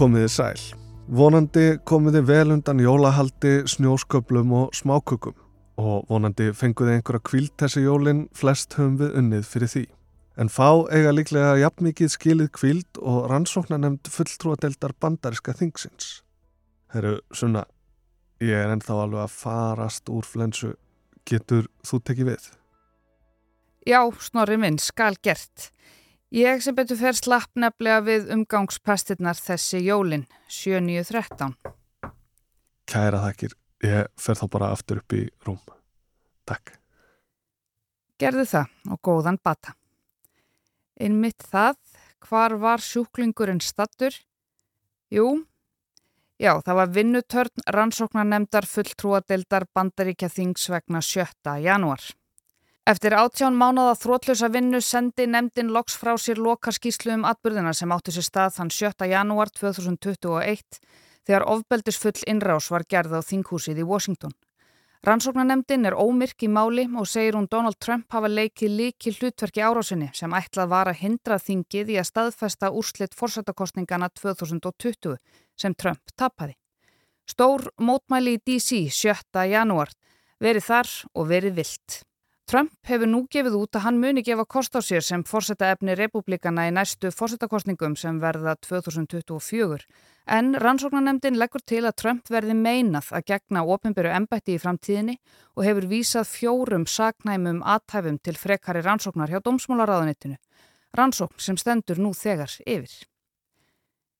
Komiði sæl. Vonandi komiði vel undan jólahaldi, snjósköplum og smákukum og vonandi fenguði einhverja kvílt þessi jólin flest höfum við unnið fyrir því. En fá eiga líklega jafnmikið skilið kvíld og rannsóknar nefnd fulltrúadeldar bandariska þingsins. Herru, sunna, ég er ennþá alveg að farast úr flensu. Getur þú tekið við? Já, snorri minn, skal gert. Ég sem betur fer slapp nefnilega við umgangspestirnar þessi jólin, 7.9.13. Kæra þakkir, ég fer þá bara aftur upp í rúm. Takk. Gerðu það og góðan bata. Einmitt það, hvar var sjúklingurinn stattur? Jú, já, það var vinnutörn rannsóknarnemdar fulltrúadeildar bandaríkja þings vegna 7. janúar. Eftir átján mánada þrótlösa vinnu sendi nefndin loks frá sér loka skýslu um atbyrðina sem átti sér stað þann 7. janúar 2021 þegar ofbeldisfull innrás var gerð á þinghúsið í Washington. Rannsóknarnemndin er ómyrk í máli og segir hún Donald Trump hafa leikið líki hlutverki árásinni sem ætlað var að hindra þingið í að staðfesta úrslitt fórsættakostningana 2020 sem Trump tapaði. Stór mótmæli í DC 7. janúar verið þar og verið vilt. Trump hefur nú gefið út að hann muni gefa kost á sér sem fórseta efni republikana í næstu fórsetakostningum sem verða 2024 en rannsóknarnemdin leggur til að Trump verði meinað að gegna ofinbyrju embætti í framtíðinni og hefur vísað fjórum saknæmum aðtæfum til frekari rannsóknar hjá Dómsmálaráðunittinu. Rannsókn sem stendur nú þegar yfir.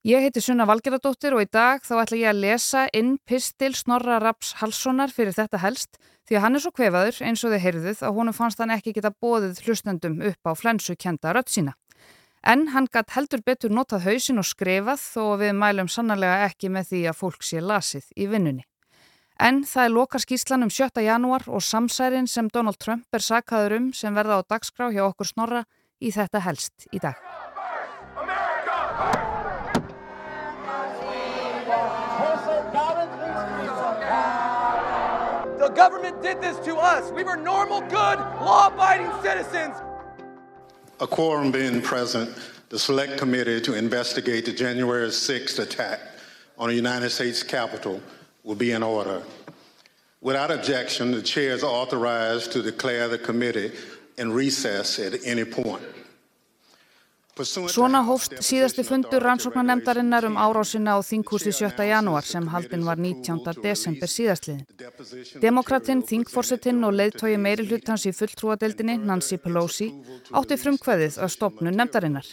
Ég heiti Sunna Valgeradóttir og í dag þá ætla ég að lesa inn pistil Snorra Raps Halssonar fyrir þetta helst því að hann er svo kvefaður eins og þið heyrðuð að honum fannst hann ekki geta bóðið hlustendum upp á flensu kjenta rött sína. En hann gætt heldur betur notað hausin og skrifað þó við mælum sannarlega ekki með því að fólk sé lasið í vinnunni. En það er loka skýslan um 7. janúar og samsærin sem Donald Trump er sakaður um sem verða á dagskrá hjá okkur Snorra í þetta helst í dag. Government did this to us. We were normal, good, law-abiding citizens. A quorum being present, the Select Committee to investigate the January 6th attack on the United States Capitol will be in order. Without objection, the chair is authorized to declare the committee in recess at any point. Svona hófst síðasti fundur rannsóknarnemdarinnar um árásina á þinghúsi 7. janúar sem haldin var 19. desember síðastliðin. Demokratinn, þingforsetinn og leiðtói meiri hlutans í fulltrúadeildinni, Nancy Pelosi, átti frumkveðið að stopnu nemdarinnar.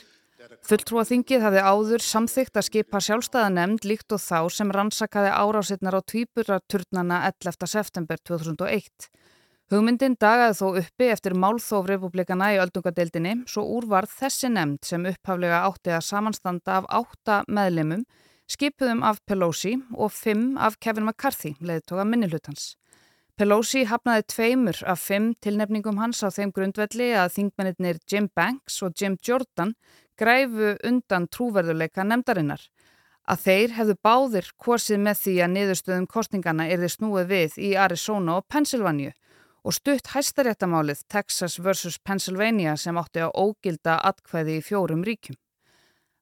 Fulltrúaþingið hafði áður samþygt að skipa sjálfstæða nefnd líkt og þá sem rannsakaði árásinnar á tvíburaturnana 11. september 2001. Hugmyndin dagaði þó uppi eftir málþóf republikana í öldungadeildinni svo úrvarð þessi nefnd sem upphaflega átti að samanstanda af átta meðlemum, skipuðum af Pelosi og fimm af Kevin McCarthy, leiðtoga minnilhutans. Pelosi hafnaði tveimur af fimm tilnefningum hans á þeim grundvelli að þingmennir Jim Banks og Jim Jordan græfu undan trúverðuleika nefndarinnar. Að þeir hefðu báðir korsið með því að niðurstöðum kostningana er þeir snúið við í Arizona og Pennsylvania og stutt hæstaréttamálið Texas vs. Pennsylvania sem átti að ógilda atkvæði í fjórum ríkjum.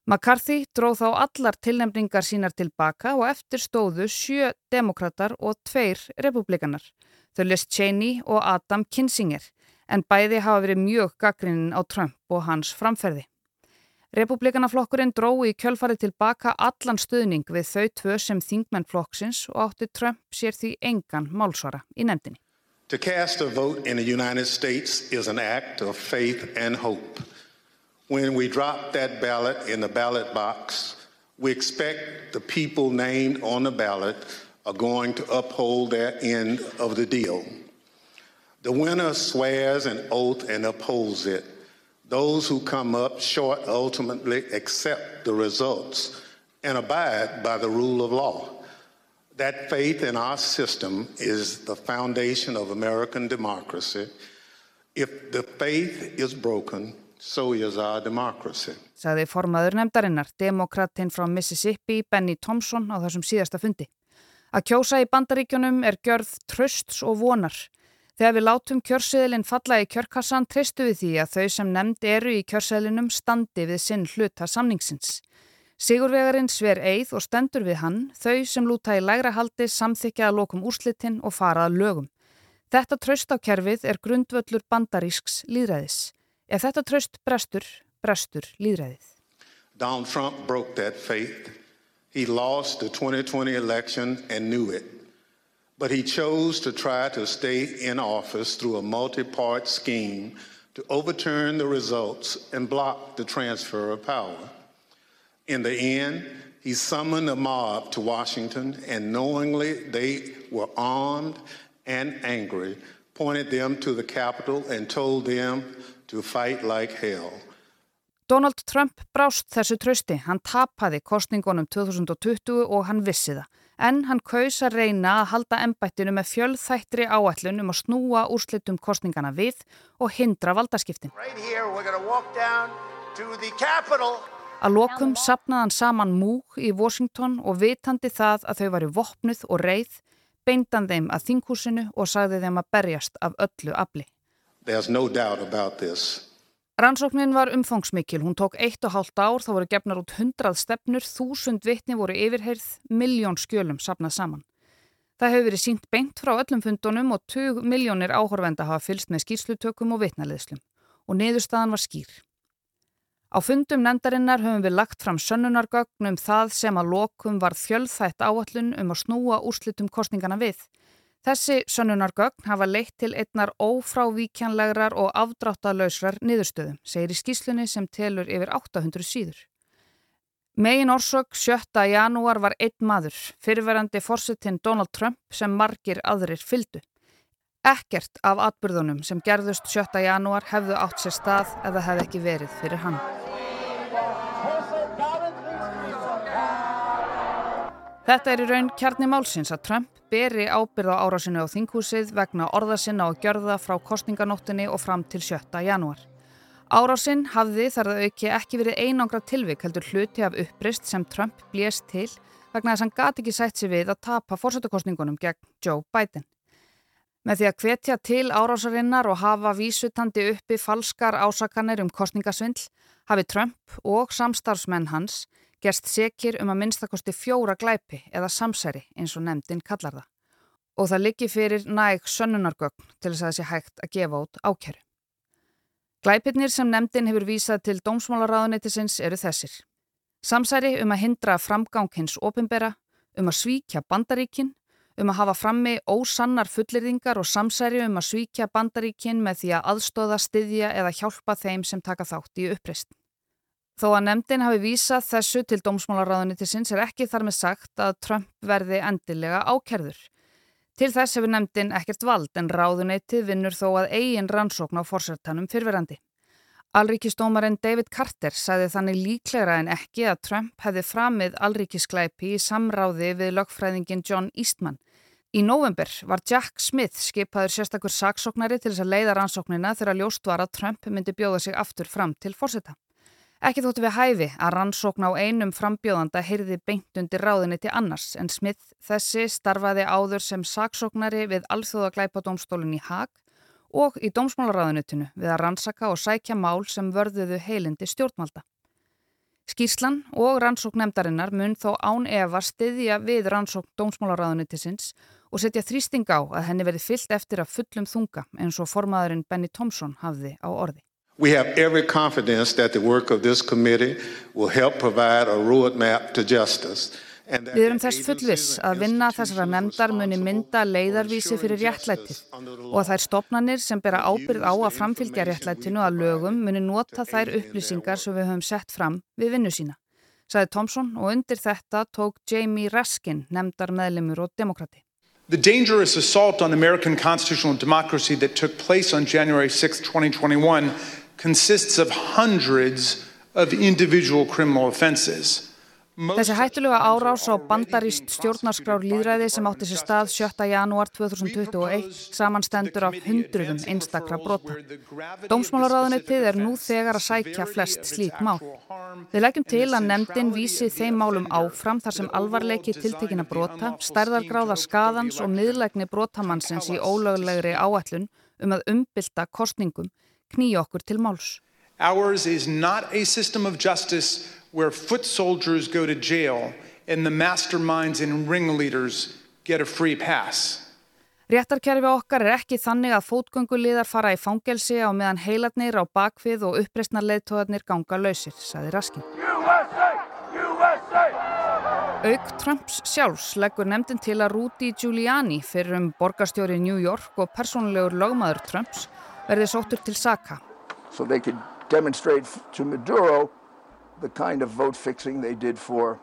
McCarthy dróð þá allar tilnefningar sínar tilbaka og eftir stóðu sjö demokrater og tveir republikanar, þau Liz Cheney og Adam Kinsinger, en bæði hafa verið mjög gaggrinin á Trump og hans framferði. Republikanaflokkurinn dró í kjölfarið tilbaka allan stuðning við þau tvö sem þingmenn flokksins og átti Trump sér því engan málsvara í nefndinni. To cast a vote in the United States is an act of faith and hope. When we drop that ballot in the ballot box, we expect the people named on the ballot are going to uphold their end of the deal. The winner swears an oath and upholds it. Those who come up short ultimately accept the results and abide by the rule of law. That faith in our system is the foundation of American democracy. If the faith is broken, so is our democracy. Saði formaður nefndarinnar, demokratinn frá Mississippi, Benny Thompson, á þessum síðasta fundi. Að kjósa í bandaríkjunum er gjörð trösts og vonar. Þegar við látum kjörseðilinn falla í kjörkassan, treystu við því að þau sem nefnd eru í kjörseðilinum standi við sinn hluta samningsins. Sigurvegarinn sver eið og stendur við hann, þau sem lúta í lægra haldi samþykja að lokum úrslitin og fara að lögum. Þetta tröst á kerfið er grundvöllur bandarísks líðræðis. Ef þetta tröst brestur, brestur líðræðið. Donald Trump broke that faith. He lost the 2020 election and knew it. But he chose to try to stay in office through a multi-part scheme to overturn the results and block the transfer of power. In the end, he summoned a mob to Washington and knowingly they were armed and angry, pointed them to the Capitol and told them to fight like hell. Donald Trump brást þessu trösti. Hann tapaði kostningunum 2020 og hann vissi það. En hann kaus að reyna að halda ennbættinu með fjöldþættri áætlun um að snúa úrslitum kostningana við og hindra valdaskiptin. Right here, Að lokum sapnaðan saman múk í Washington og vitandi það að þau varu vopnuð og reið, beindan þeim að þinghúsinu og sagði þeim að berjast af öllu afli. No Rannsóknin var umfangsmikil, hún tók eitt og hálft ár, þá voru gefnar út hundrað stefnur, þúsund vitni voru yfirheyrð, miljón skjölum sapnað saman. Það hefur verið sínt beint frá öllum fundunum og 20 miljónir áhorfenda hafa fylst með skýrslutökum og vitnaleðslum og niðurstaðan var skýr. Á fundum nefndarinnar höfum við lagt fram sönnunargögnum það sem að lokum var þjöldþætt áallun um að snúa úrslitum kostningana við. Þessi sönnunargögn hafa leitt til einnar ófrávíkjanlegrar og afdráttalösrar niðurstöðum, segir í skíslunni sem telur yfir 800 síður. Megin orsök 7. janúar var einn maður, fyrirverandi fórsettin Donald Trump sem margir aðrir fyldu. Ekkert af atbyrðunum sem gerðust 7. janúar hefðu átt sér stað ef það hefði ekki verið fyrir hann. Þetta er í raun kjarni málsins að Trump beri ábyrð á árásinu á þinghúsið vegna orðasinna og gjörða frá kostninganóttinni og fram til 7. janúar. Árásinn hafði þar að auki ekki verið einangra tilvik heldur hluti af upprist sem Trump blést til vegna þess að hann gati ekki sætt sér við að tapa fórsættukostningunum gegn Joe Biden. Með því að hvetja til árásarinnar og hafa vísutandi uppi falskar ásakanir um kostningasvindl hafi Trump og samstarfsmenn hans gerst sekir um að minnstakosti fjóra glæpi eða samsæri eins og nefndin kallar það. Og það liggi fyrir næg sönnunargögn til þess að þessi hægt að gefa út ákjæru. Glæpirnir sem nefndin hefur vísað til dómsmálaráðuneytisins eru þessir. Samsæri um að hindra framgang hins opimbera, um að svíkja bandaríkinn um að hafa frammi ósannar fullirðingar og samsæri um að svíkja bandaríkinn með því að aðstóða, styðja eða hjálpa þeim sem taka þátt í uppreist. Þó að nefndin hafi vísað þessu til dómsmálaráðunitisins er ekki þar með sagt að Trump verði endilega ákerður. Til þess hefur nefndin ekkert vald en ráðunitið vinnur þó að eigin rannsókn á fórsættanum fyrverandi. Alríkistómarinn David Carter sagði þannig líklegra en ekki að Trump hefði framið alríkisklæpi í samráði við lögfræðingin John Eastman. Í november var Jack Smith skipaður sérstakur saksóknari til þess að leiða rannsóknina þegar ljóst var að Trump myndi bjóða sig aftur fram til fórseta. Ekki þóttu við hæfi að rannsókn á einum frambjóðanda heyrði beint undir ráðinni til annars en Smith þessi starfaði áður sem saksóknari við alþjóðaglæpadómstólun í Haag og í dómsmálaráðunutinu við að rannsaka og sækja mál sem vörðuðu heilindi stjórnmalda. Skýrslan og rannsók nefndarinnar mun þó án efa stiðja við rannsók dómsmálaráðunutisins og setja þrýsting á að henni verði fyllt eftir að fullum þunga eins og formaðurinn Benny Thompson hafði á orði. We have every confidence that the work of this committee will help provide a roadmap to justice Við erum þess fullvis að vinna þessara nefndar muni mynda leiðarvísi fyrir réttlætið og að þær stopnarnir sem bera ábyrð á að framfylgja réttlætinu að lögum muni nota þær upplýsingar sem við höfum sett fram við vinnu sína. Saði Thompson og undir þetta tók Jamie Raskin nefndar meðlemur og demokrati. The dangerous assault on American constitutional democracy that took place on January 6, 2021 consists of hundreds of individual criminal offenses. Þessi hættulega árás á bandaríst stjórnarskrár líðræði sem átti sér stað 7. janúar 2021 samanstendur af hundruðum einstakra brota. Dómsmálaráðunitið er nú þegar að sækja flest slík mál. Við leggjum til að nefndin vísi þeim málum áfram þar sem alvarleiki tiltekina brota, stærðargráða skadans og miðlegni brotamannsins í ólöglegri áætlun um að umbylta kostningum knýja okkur til máls. Ours is not a system of justice where foot soldiers go to jail and the masterminds and ringleaders get a free pass. Réttarkerfi okkar er ekki þannig að fótgönguliðar fara í fangelsi á meðan heiladnir á bakvið og uppreysnar leðtóðarnir ganga lausir, saði Raskin. USA! USA! Auk Trumps sjálfs leggur nefndin til að Rudy Giuliani fyrir um borgarstjóri New York og persónulegur lögmaður Trumps verði sóttur til Saka. So they could demonstrate to Maduro the kind of vote fixing they did for,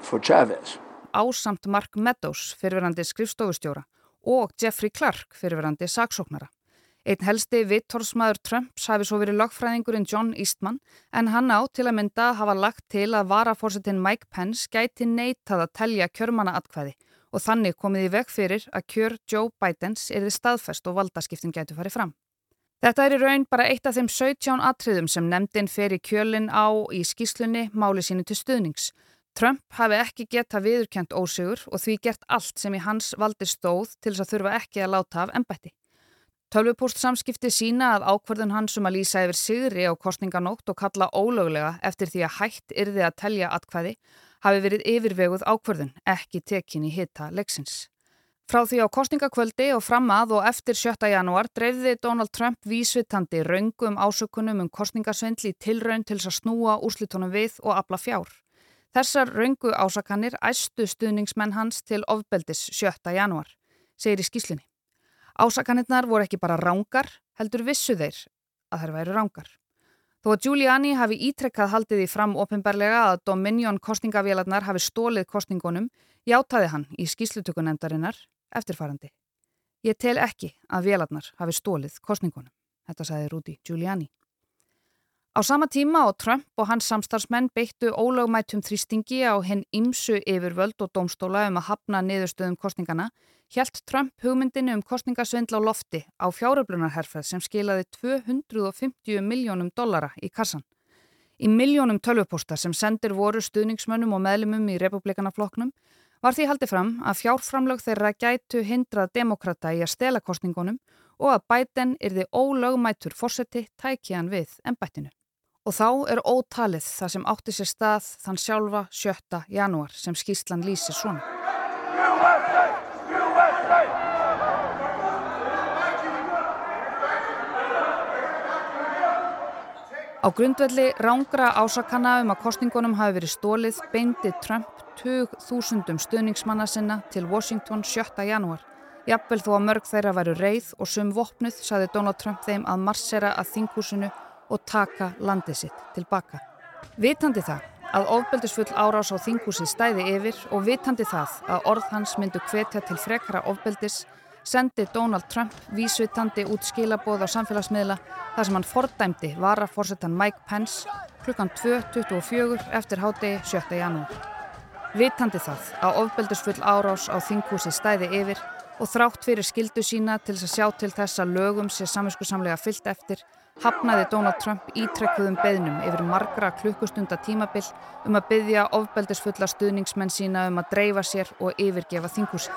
for Chavez ásamt Mark Meadows fyrirverandi skrifstofustjóra og Jeffrey Clark fyrirverandi saksóknara. Einn helsti vittorsmaður Trumps hafi svo verið lagfræðingurinn John Eastman en hann á til að mynda hafa lagt til að varafórsetin Mike Pence gæti neitað að telja kjörmanna atkvæði og þannig komið í veg fyrir að kjör Joe Bidens erði staðfest og valdaskiptin gætu farið fram. Þetta er í raun bara eitt af þeim 17 atriðum sem nefndin fer í kjölinn á í skíslunni máli sínu til stuðnings Trump hafi ekki geta viðurkjönt ósigur og því gert allt sem í hans valdi stóð til þess að þurfa ekki að láta af ennbætti. Tölvupúst samskipti sína að ákverðun hans um að lýsa yfir sigri á kostninganótt og kalla ólöglega eftir því að hægt yrði að telja atkvæði hafi verið yfirveguð ákverðun, ekki tekin í hitta leiksins. Frá því á kostningakvöldi og fram að og eftir 7. janúar dreifði Donald Trump vísvitandi raungum ásökunum um kostningasvindli tilraun til að snúa úrslitunum við og afla fjár. Þessar raungu ásakanir æstu stuðningsmenn hans til ofbeldis 7. januar, segir í skíslinni. Ásakanirnar voru ekki bara rángar, heldur vissu þeir að þær væru rángar. Þó að Giuliani hafi ítrekkað haldið í fram ofinbarlega að Dominion kostningavélarnar hafi stólið kostningunum, játaði hann í skíslutökunemdarinnar eftirfarandi. Ég tel ekki að vélarnar hafi stólið kostningunum, þetta sagði Rúdi Giuliani. Á sama tíma og Trump og hans samstarfsmenn beittu ólögmætum þrýstingi á henn ymsu yfirvöld og domstóla um að hafna niðurstöðum kostningana, hjælt Trump hugmyndinu um kostningasvindla á lofti á fjáröflunarherfað sem skilaði 250 miljónum dollara í kassan. Í miljónum tölvupósta sem sendir voru stuðningsmönnum og meðlumum í republikanafloknum var því haldið fram að fjárframlög þeirra gætu hindrað demokrata í að stela kostningunum og að bæten yrði ólögmætur fórseti tækjan við ennbættinu. Og þá er ótalið það sem átti sér stað þann sjálfa 7. janúar sem skýslan lýsir svona. USA! USA! Á grundvelli rángra ásakana um að kostningunum hafi verið stólið beindi Trump 20.000 stuðningsmanna sinna til Washington 7. janúar. Jafnvel þó að mörg þeirra væru reið og sum vopnuð saði Donald Trump þeim að marsera að þinghúsinu og taka landið sitt tilbaka. Vitandi það að ofbeldisfull árás á þingúsi stæði yfir og vitandi það að orð hans myndu hvetja til frekara ofbeldis sendi Donald Trump vísvitandi út skilaboð á samfélagsmiðla þar sem hann fordæmdi varaforsetan Mike Pence klukkan 2.24 eftir hádegi 7. janúar. Vitandi það að ofbeldisfull árás á þingúsi stæði yfir og þrátt fyrir skildu sína til að sjá til þess að lögum sé saminsku samlega fyllt eftir hafnaði Donald Trump ítrekkuðum beðnum yfir margra klukkustunda tímabill um að byggja ofbeldisfulla stuðningsmenn sína um að dreifa sér og yfirgefa þinghúsi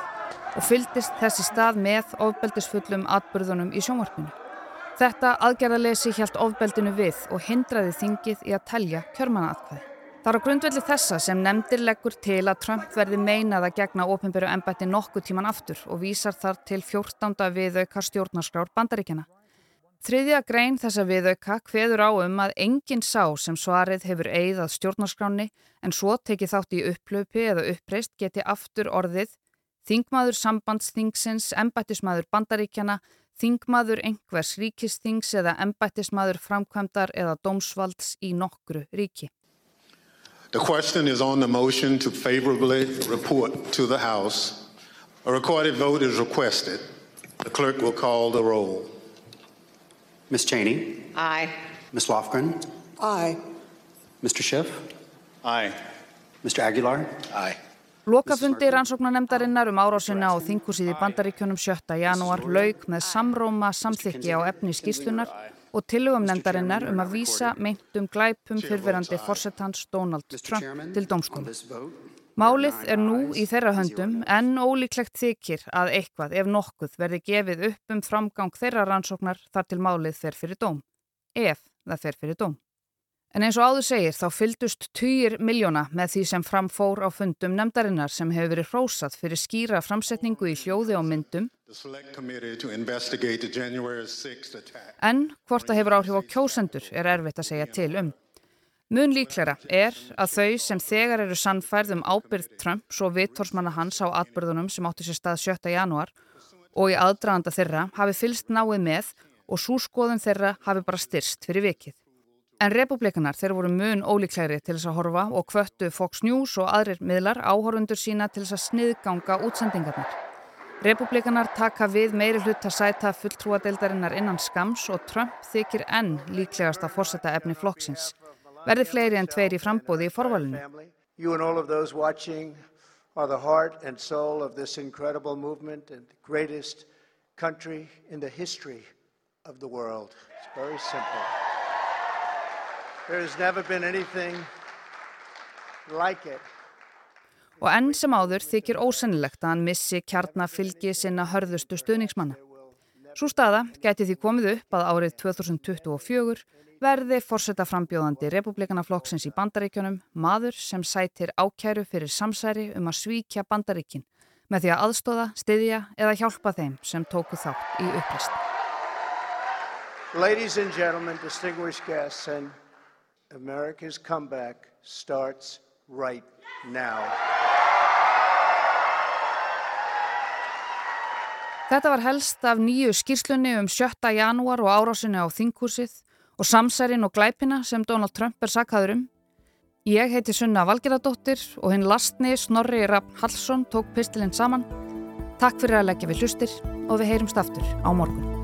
og fyldist þessi stað með ofbeldisfullum atbyrðunum í sjónvarpinu. Þetta aðgerðalesi hjælt ofbeldinu við og hindraði þingið í að telja kjörmanaatkvæði. Það er á grundvelli þessa sem nefndir leggur til að Trump verði meinað að gegna ofinbyrju ennbætti nokkuð tíman aftur og vísar þar til 14. viðauka stjórnarskrár bandaríkjana. Þriðja grein þessa viðauka hveður á um að enginn sá sem svarið hefur eigðað stjórnarskráni en svo tekið þátt í upplöpi eða uppreist geti aftur orðið Þingmaður sambandsþingsins, embættismadur bandaríkjana, þingmaður einhvers ríkisþings eða embættismadur framkvæmdar eða dómsvalds í nokkru ríki. The question is on the motion to favorably report to the House. A recorded vote is requested. The clerk will call the roll. Ms. Cheney? Aye. Ms. Lofgren? Aye. Mr. Schiff? Aye. Mr. Aguilar? Aye. Lokafundi rannsóknanemdarinnar um árásina á þingúsið í bandaríkjunum 7. janúar laug með samróma samþykki á efni skíslunar og tillögum nefndarinnar um að vísa meintum glæpum fyrfirandi fórsetans Donald Trump til domstónu. Málið er nú í þeirra höndum en ólíklegt þykir að eitthvað ef nokkuð verði gefið upp um framgang þeirra rannsóknar þar til málið fer fyrir dóm. ef það fer fyrir dóm. En eins og áður segir þá fyldust týjir miljóna með því sem framfór á fundum nefndarinnar sem hefur verið hrósað fyrir skýra framsetningu í hljóði og myndum. En hvort það hefur áhrif á kjósendur er erfitt að segja til um. Mun líklæra er að þau sem þegar eru sannfærð um ábyrð Trump svo vittorsmanna hans á atbyrðunum sem áttu sér stað 7. januar og í aðdraganda þeirra hafi fylst náið með og svo skoðum þeirra hafi bara styrst fyrir vikið. En republikanar þeir voru mun ólíklæri til þess að horfa og kvöttu Fox News og aðrir miðlar áhorundur sína til þess að sniðganga útsendingarnar. Republikanar taka við meiri hlut að sæta fulltrúadeildarinnar innan skams og Trump þykir enn líklegast að fórsetta efni flokksins. Verði fleiri en tveir í frambóði í forvalinu. You and all of those watching are the heart and soul of this incredible movement and the greatest country in the history of the world. It's very simple. Like og enn sem áður þykir ósennilegt að hann missi kjarnafylgi sinna hörðustu stuðningsmanna. Svo staða gæti því komið upp að árið 2024 verði fórsetta frambjóðandi republikanaflokksins í bandaríkjunum maður sem sætir ákæru fyrir samsæri um að svíkja bandaríkin með því að aðstóða, styðja eða hjálpa þeim sem tóku þátt í upplist. Ladies and gentlemen, distinguished guests and America's comeback starts right now. Þetta var helst af nýju skýrslunni um 7. janúar og árásinu á þinghúsið og samsærin og glæpina sem Donald Trump er sakkaður um. Ég heiti Sunna Valgeradóttir og hinn lastni Snorri Rapp Hallsson tók pistilinn saman. Takk fyrir að leggja við hlustir og við heyrumst aftur á morgun.